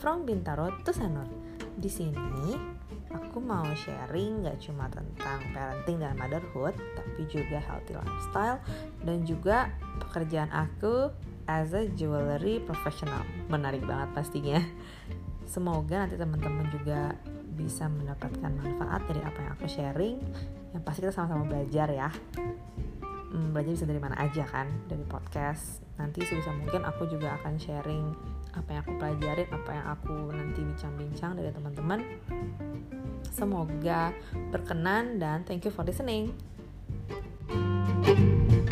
from Bintaro to Sanur. Di sini aku mau sharing gak cuma tentang parenting dan motherhood, tapi juga healthy lifestyle dan juga pekerjaan aku as a jewelry professional. Menarik banget pastinya. Semoga nanti teman-teman juga bisa mendapatkan manfaat dari apa yang aku sharing. Yang pasti kita sama-sama belajar ya belajar bisa dari mana aja kan dari podcast. Nanti sebisa mungkin aku juga akan sharing apa yang aku pelajarin apa yang aku nanti bincang-bincang dari teman-teman. Semoga berkenan dan thank you for listening. thank you